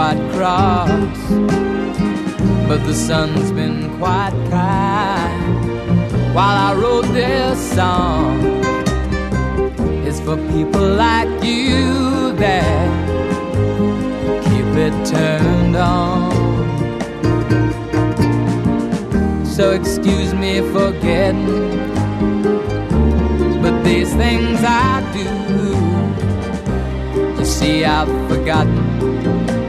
quite cross. But the sun's been quite kind while I wrote this song. It's for people like you that keep it turned on. So excuse me for getting, but these things I do. You see, I've forgotten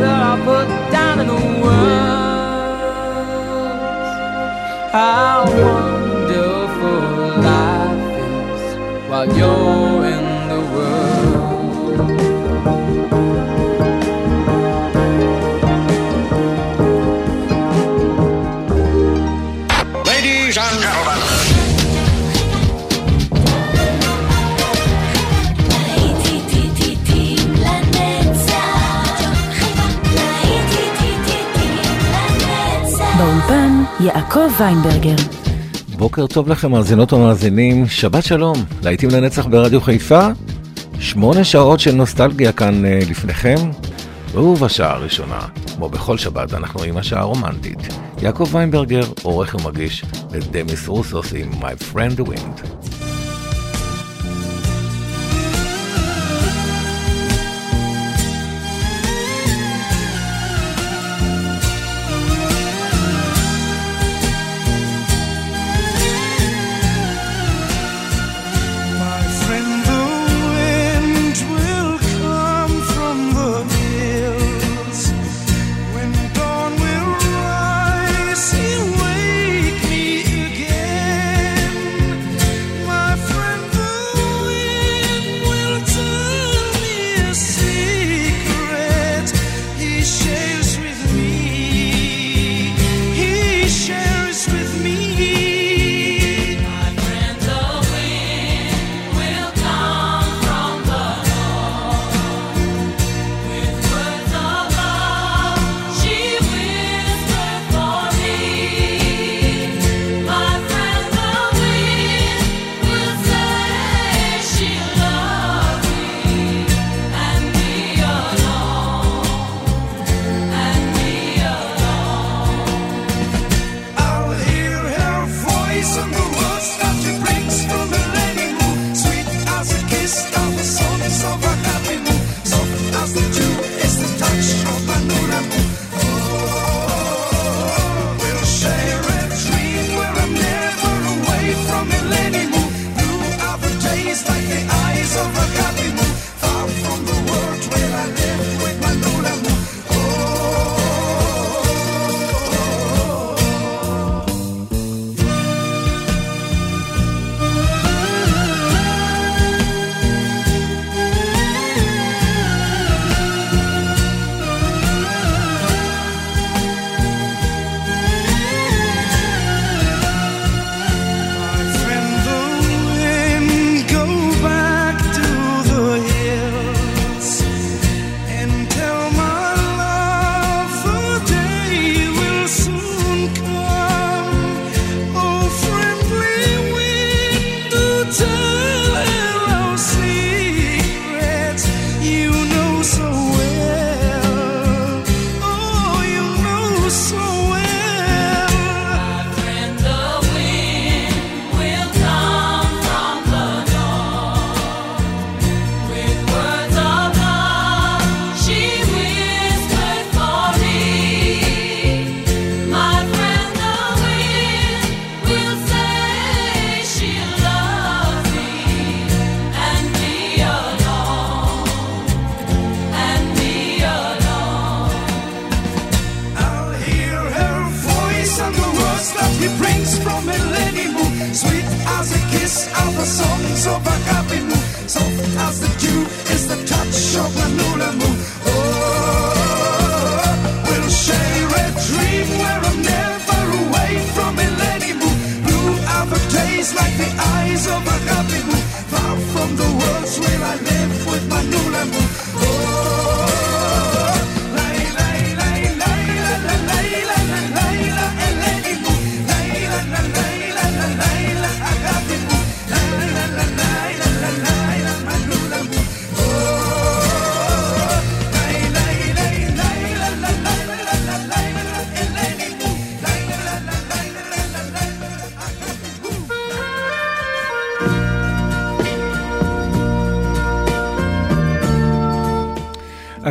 that I put down in words. How wonderful life is while you're in יעקב ויינברגר. בוקר טוב לכם, מאזינות ומאזינים, שבת שלום, להיטים לנצח ברדיו חיפה, שמונה שעות של נוסטלגיה כאן אה, לפניכם, ובשעה הראשונה, כמו בכל שבת, אנחנו עם השעה הרומנטית. יעקב ויינברגר, עורך ומגיש לדמיס רוסוס עם My Friend the Wind.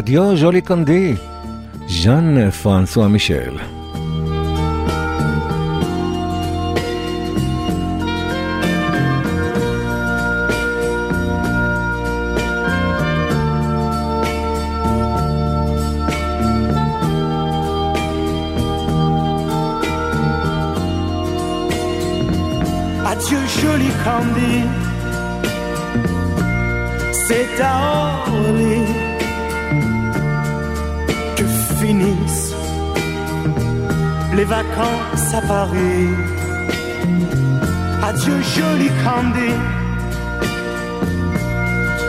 Radio Joli Condi, Jeanne-François Michel. Adieu joli Candy, c'est à Orly. Les vacances à Paris. Adieu joli Candy,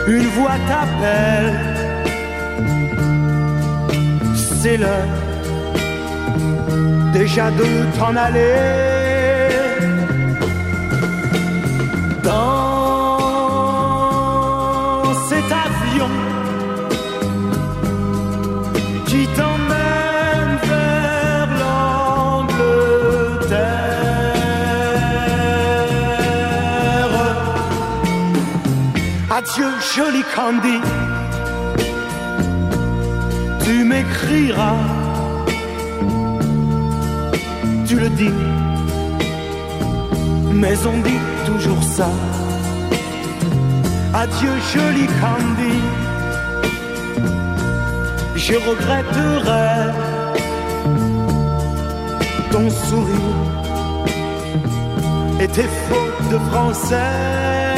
une voix t'appelle, c'est l'heure déjà de t'en aller. Adieu, joli Candy, tu m'écriras, tu le dis mais on dit toujours ça. Adieu, joli Candy. Je regretterai ton sourire et tes fautes de français.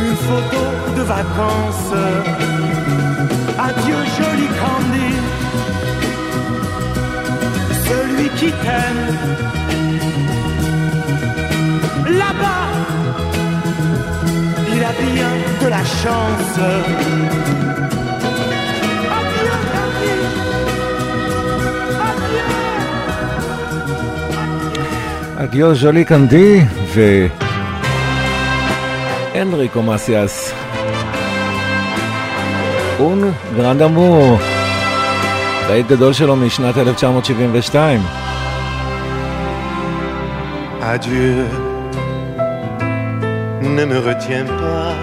une photo de vacances. Adieu jolie Candy, celui qui t'aime. Là-bas, il a bien de la chance. Adieu Candy, adieu. Adieu jolie Candy, vais. ואנריקו מסיאס. און גרנד אמור. להיט גדול שלו משנת 1972. Adieu, ne me retiens pas.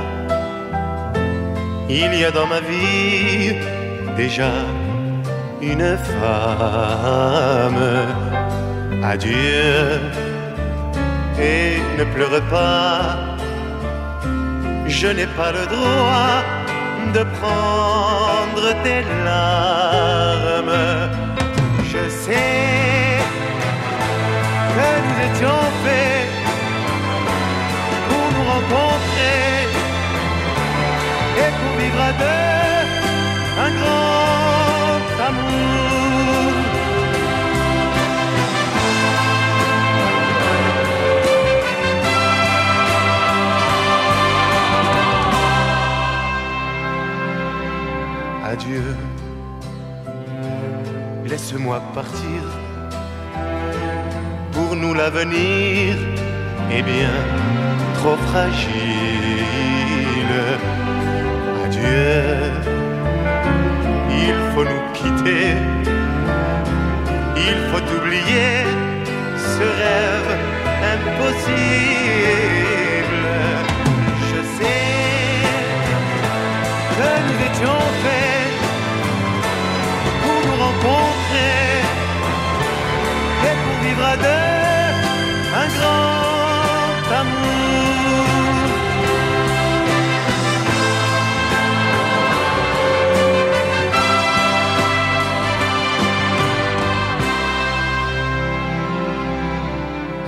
Il y a dans ma vie déjà une femme. Adieu, et ne pleure pas. Je n'ai pas le droit de prendre tes larmes. Je sais que nous étions faits pour nous rencontrer et pour vivre à deux un grand amour. Adieu, laisse-moi partir. Pour nous l'avenir est bien trop fragile. Adieu, il faut nous quitter. Il faut oublier ce rêve impossible. Je sais que nous étions faits.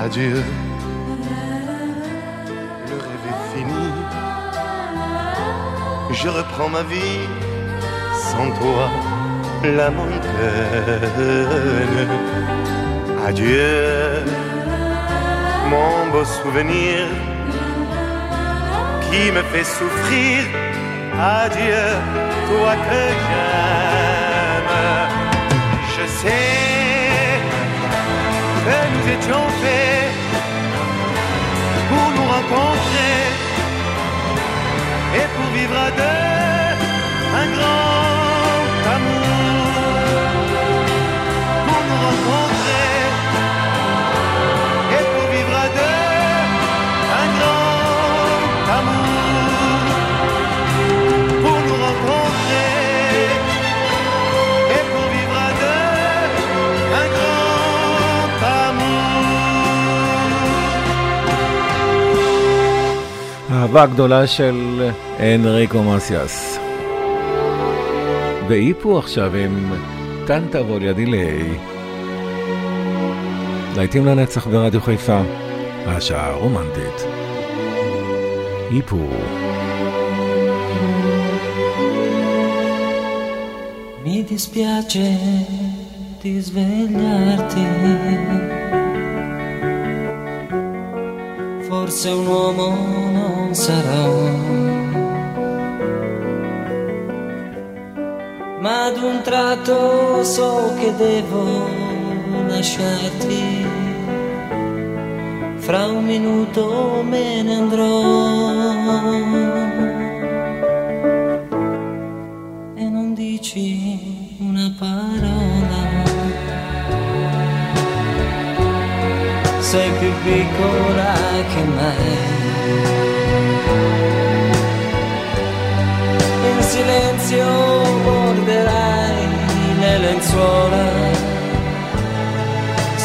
Adieu, le rêve est fini. Je reprends ma vie sans toi, la montagne. Adieu, mon beau souvenir qui me fait souffrir. Adieu, toi que j'aime. Je sais que nous étions faits pour nous rencontrer et pour vivre à deux un grand amour. אהבה גדולה של אנריקו מסיאס. ואיפו עכשיו עם טנטה וולידילי. להיטים לנצח ברדיו חיפה, השעה הרומנטית. איפו. Mi dispiace di svegliarti. Forse un uomo non sarò. Ma ad un tratto so che devo lasciarti. Fra un minuto me ne andrò. Sei più piccola che me. In silenzio morderai le lenzuola.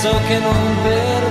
So che non perdonerai.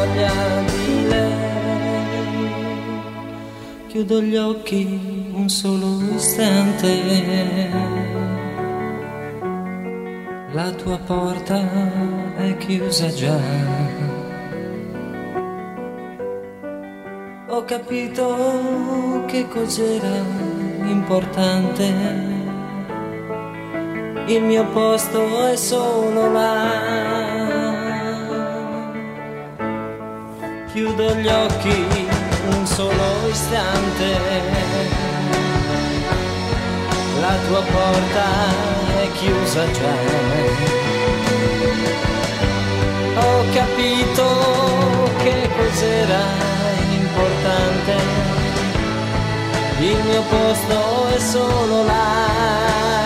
Voglia di lei. Chiudo gli occhi un solo istante. La tua porta è chiusa già. Ho capito che cos'era importante il mio posto è solo là. Chiudo gli occhi un solo istante. la tua porta è chiusa già. Ho capito che cos'era importante, il mio posto è solo là.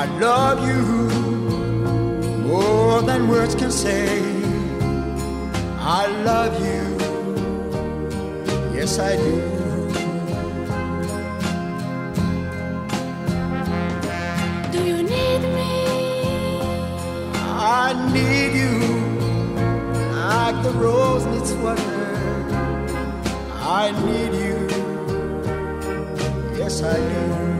I love you more than words can say. I love you, yes I do. Do you need me? I need you like the rose needs water. I need you, yes I do.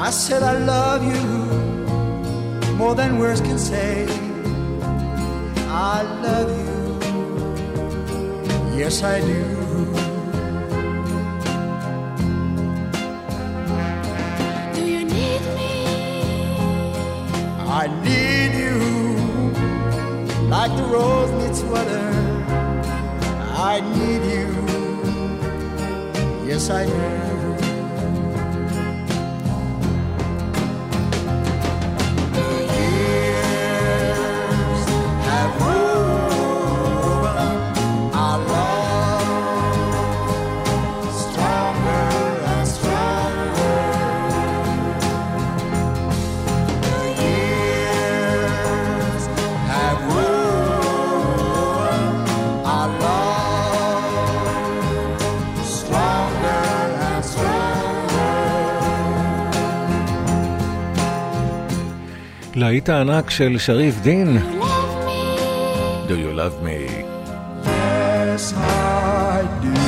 I said I love you more than words can say. I love you, yes I do. Do you need me? I need you like the rose needs water. I need you, yes I do. להיט הענק של שריף דין, You? Do you love me? Yes, I do.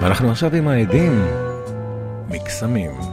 ואנחנו עכשיו עם העדים, מקסמים.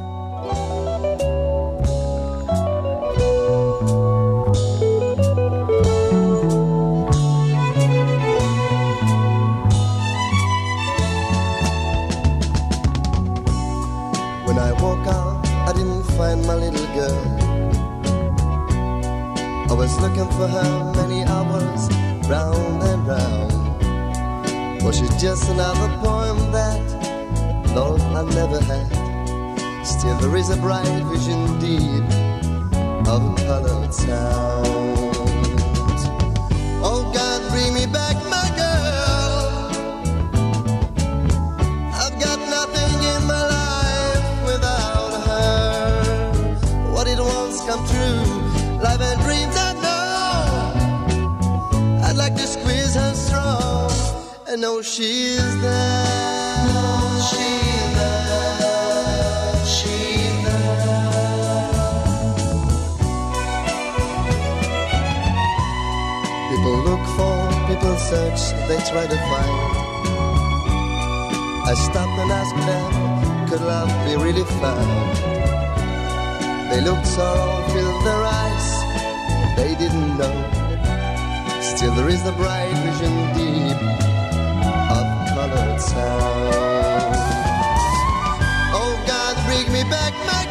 Still, there is a bright vision deep of a colored sound. Oh God, bring me back my girl. I've got nothing in my life without her. What it wants come true, life and dreams I know. I'd like to squeeze her strong I know she's there. Search, they try to find. I stopped and asked them, could love be really found? They looked sorrow filled their eyes, they didn't know. Still there is the bright vision deep of colored sound. Oh God, bring me back my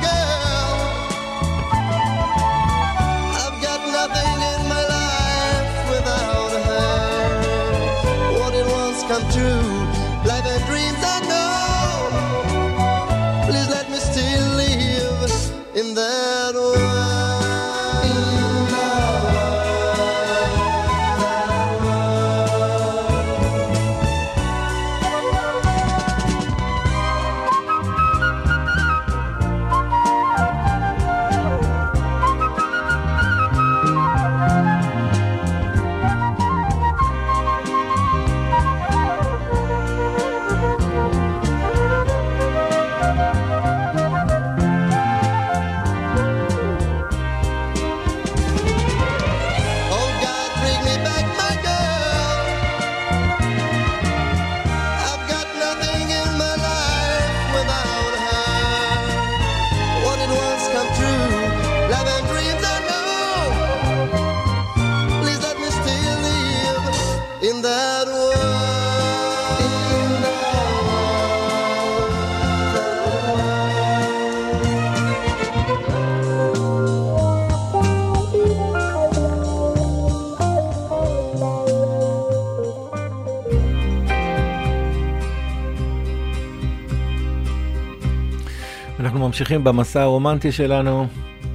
ממשיכים במסע הרומנטי שלנו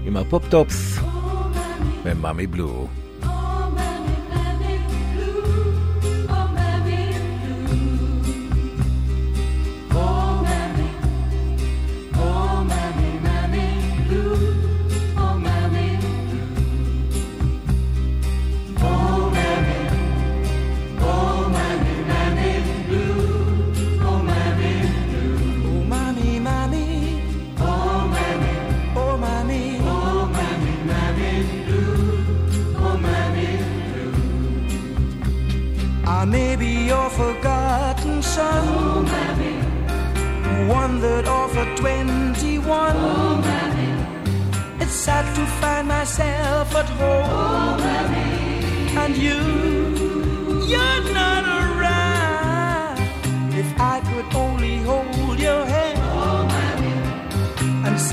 עם הפופ-טופס ומאמי בלו.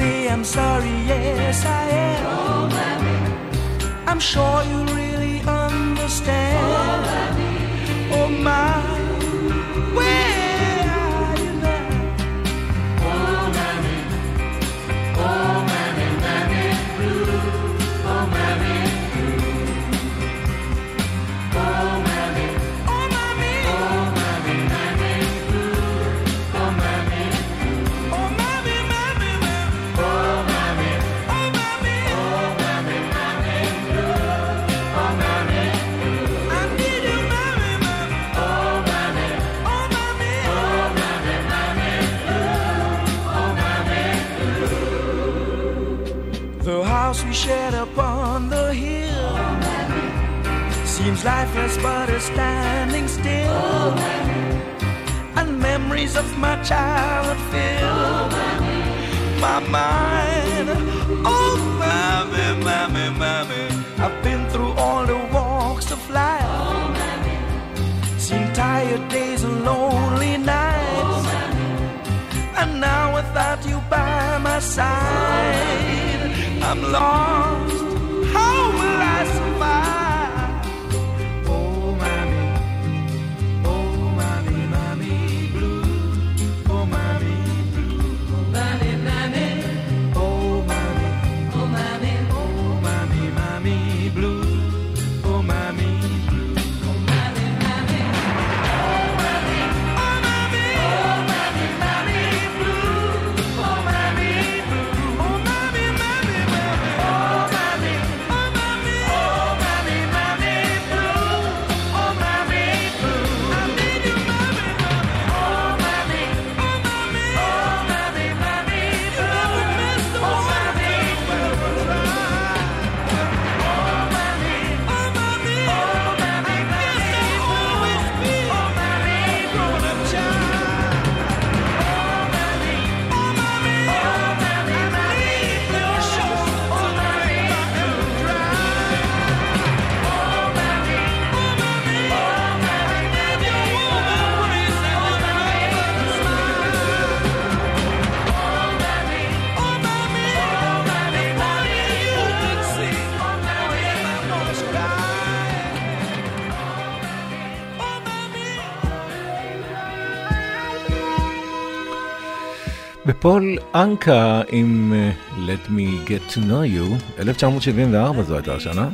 Say I'm sorry, yes I am. Oh, I'm sure you seems lifeless, but is standing still. And memories of my childhood fill my mind. Oh, mommy, mommy, mommy. I've been through all the walks of life. Seen tired days and lonely nights. And now without you by my side, I'm lost. פול אנקה עם אה, Let Me Get To Know You, 1974 זו הייתה השנה.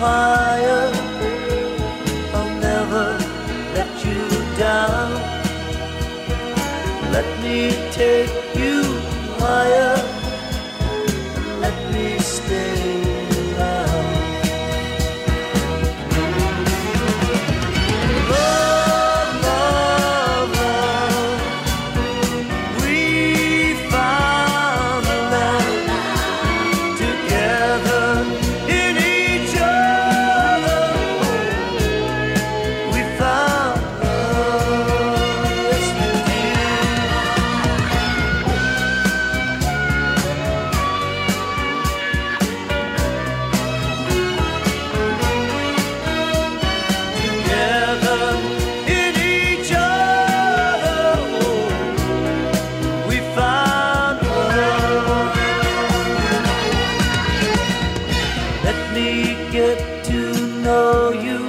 higher. I'll never let you down. Let me take know you.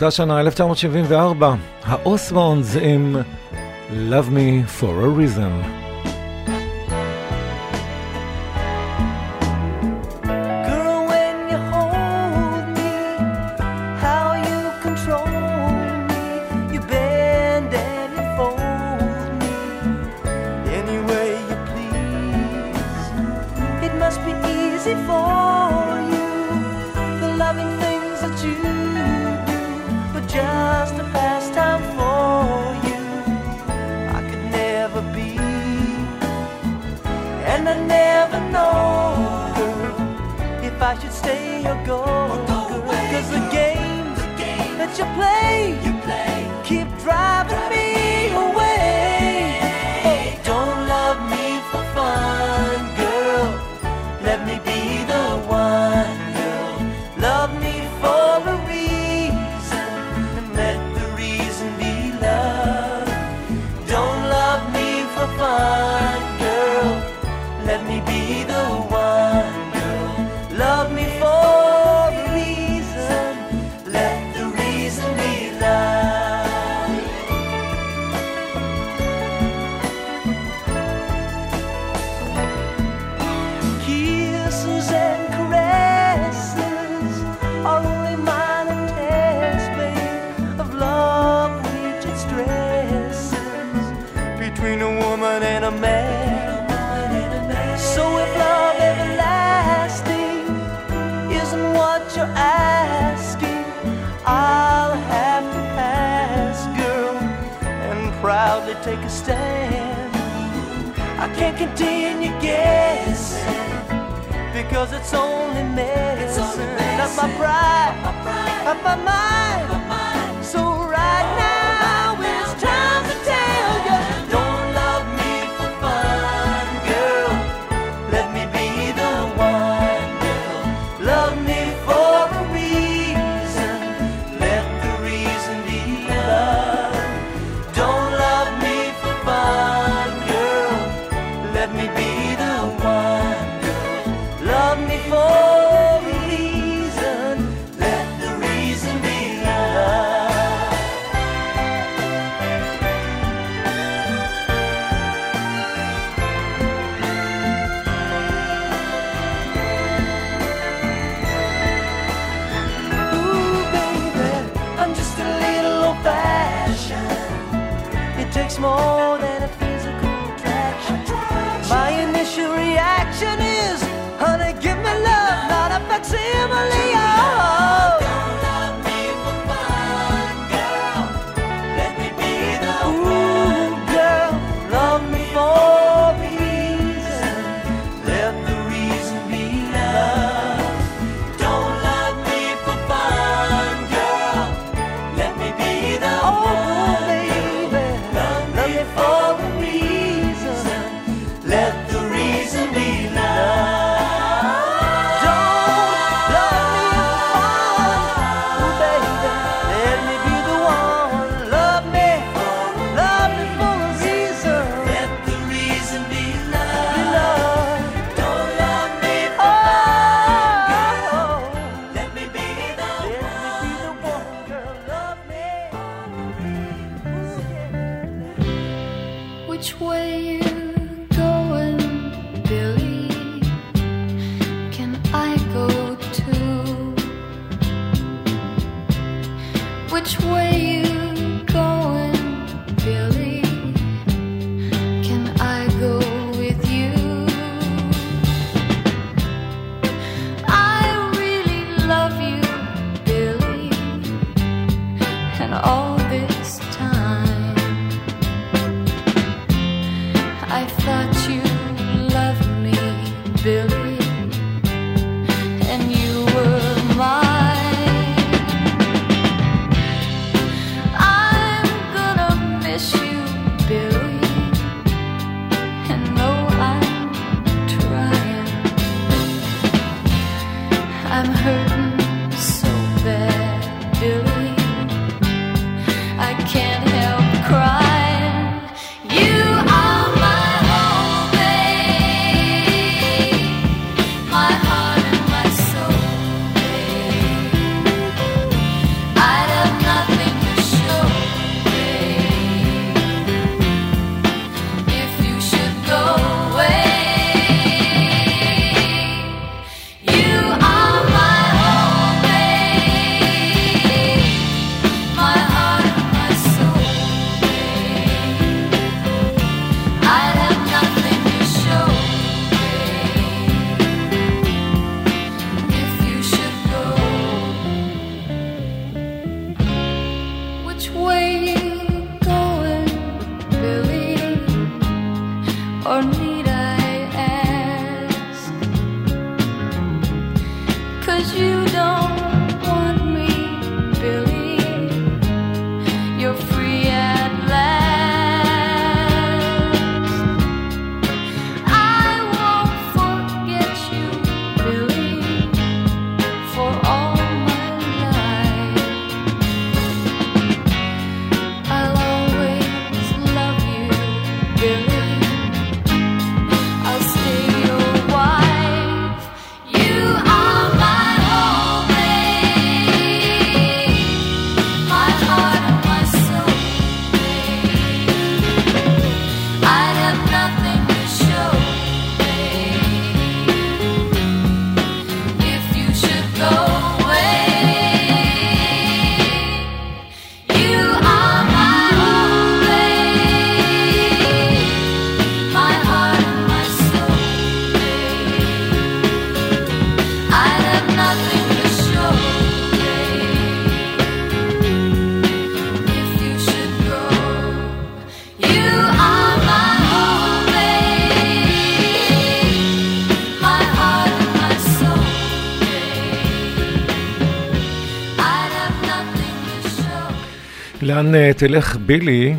מאותה שנה, 1974, האוסמונדס עם Love Me For A Reason. It לאן אה, תלך בילי?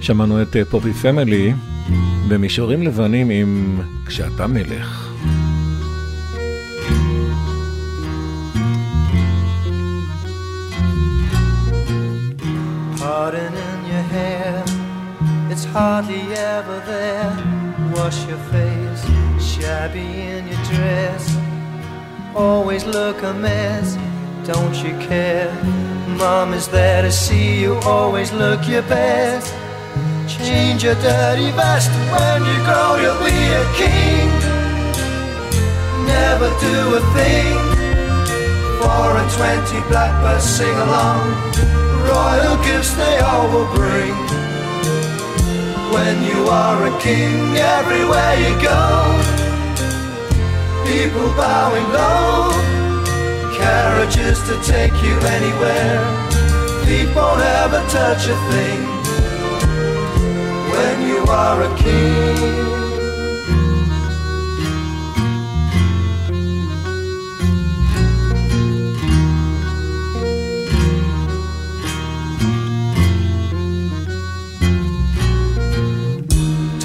שמענו את אה, פופי פמילי במישורים לבנים עם כשאתה מלך. Mom is there to see you, always look your best. Change your dirty vest when you grow, you'll be a king. Never do a thing. Four and twenty blackbirds sing along. Royal gifts they all will bring. When you are a king, everywhere you go, people bowing low. Carriages to take you anywhere. Feet won't ever touch a thing. When you are a king.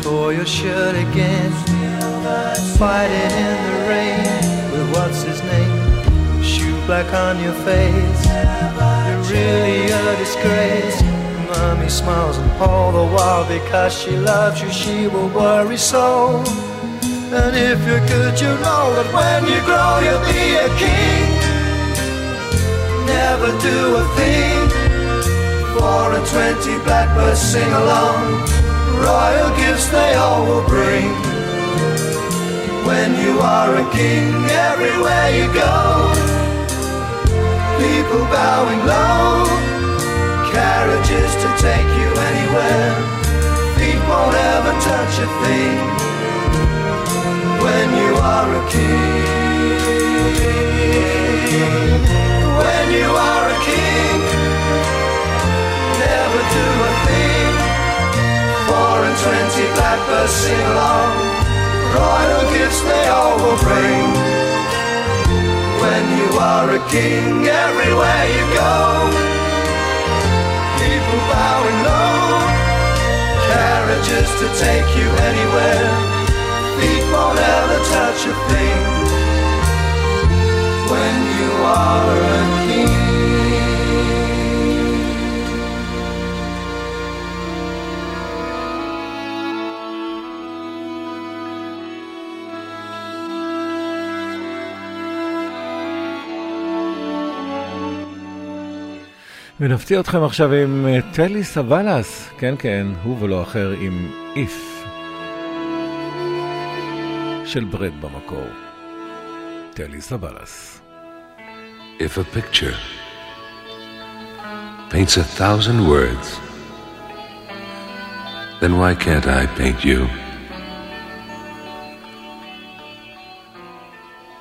Tore your shirt again, fighting in the rain Black on your face. You're really a disgrace. Mommy smiles and all the while because she loves you, she will worry so. And if you're good, you know that when you grow, you'll be a king. Never do a thing. Four and twenty blackbirds sing along. Royal gifts they all will bring. When you are a king, everywhere you go, people bowing low, carriages to take you anywhere. Feet won't ever touch a thing. When you are a king, when you are a king, never do a thing. Four and twenty blackbirds sing along. Royal gifts they all will bring. When you are a king, everywhere you go, people bowing low. Carriages to take you anywhere. Feet won't ever touch a thing. When you are ונפתיע אתכם עכשיו עם אה, טלי סבלס, כן כן, הוא ולא אחר עם איף של ברד במקור. טלי סבלס. If a picture paints a thousand words, then why can't I paint you?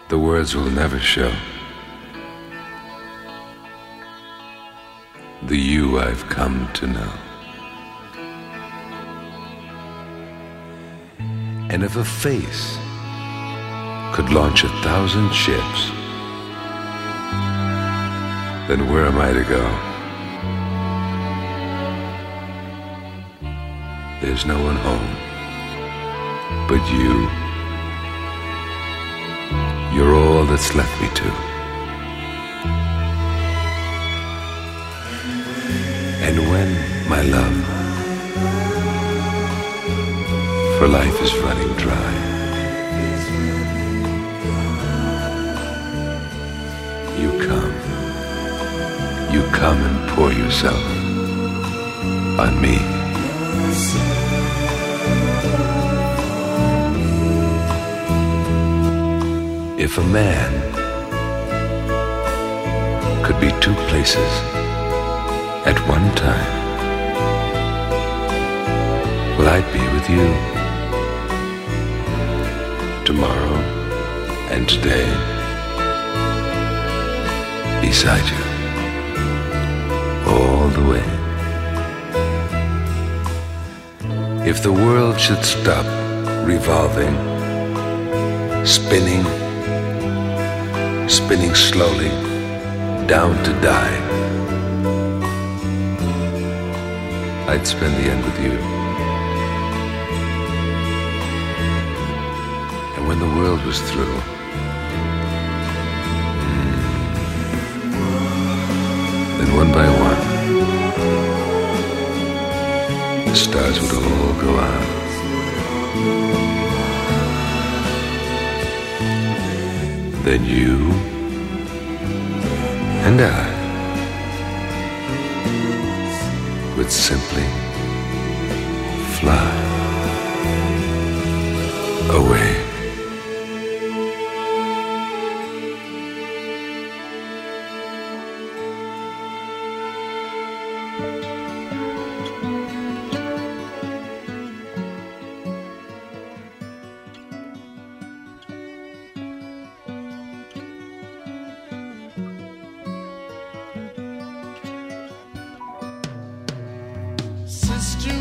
The words will never show the you I've come to know. And if a face could launch a thousand ships, then where am I to go? There's no one home but you. You're all that's left me to. And when, my love, for life is running dry, you come, you come and pour yourself on me. If a man could be two places at one time, well, I'd be with you tomorrow and today beside you all the way. If the world should stop revolving, spinning, spinning slowly down to die, I'd spend the end with you. And when the world was through, hmm, then one by one, the stars would all go out. Then you and I. simply fly. just to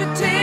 you take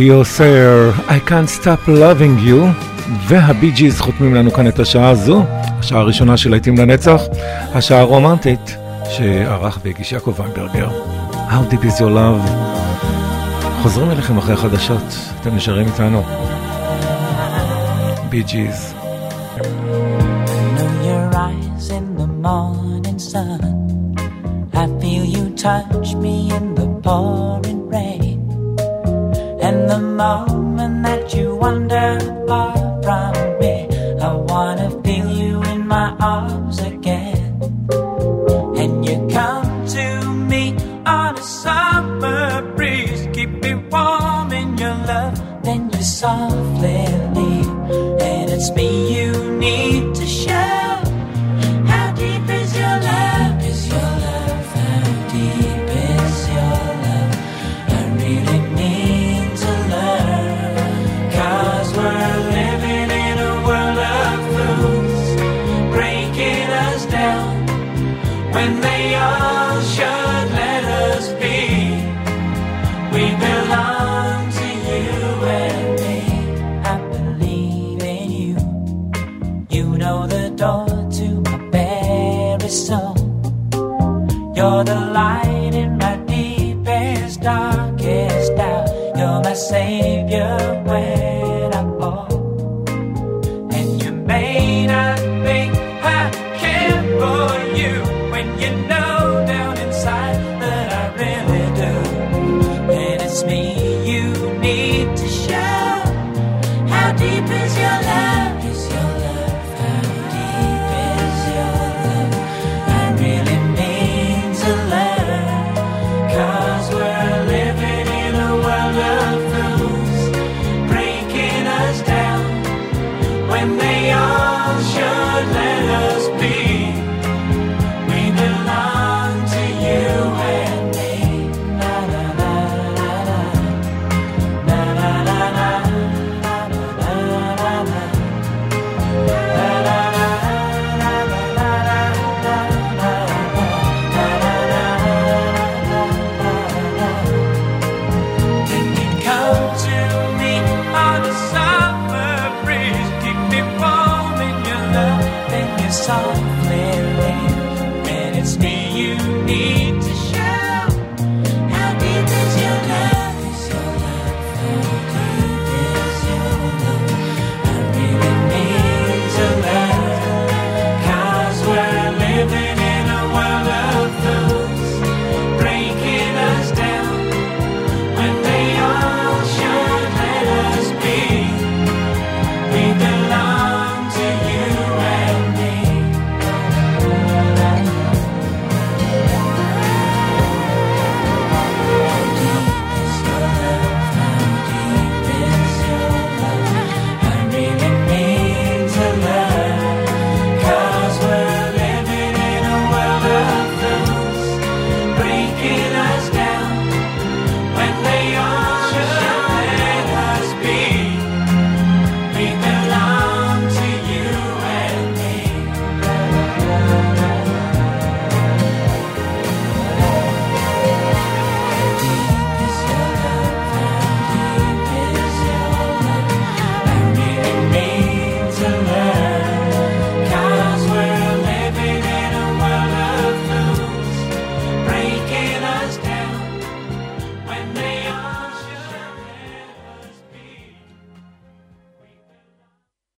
ליאו סייר, I can't stop loving you, והבי ג'יז חותמים לנו כאן את השעה הזו, השעה הראשונה של להיטים לנצח, השעה הרומנטית שערך והגיש יעקב ויינברגר. How deep is your love? חוזרים אליכם אחרי החדשות, אתם נשארים איתנו. בי ג'יז. I touch me in the pouring moment that you wander far from me, I wanna feel you in my arms again.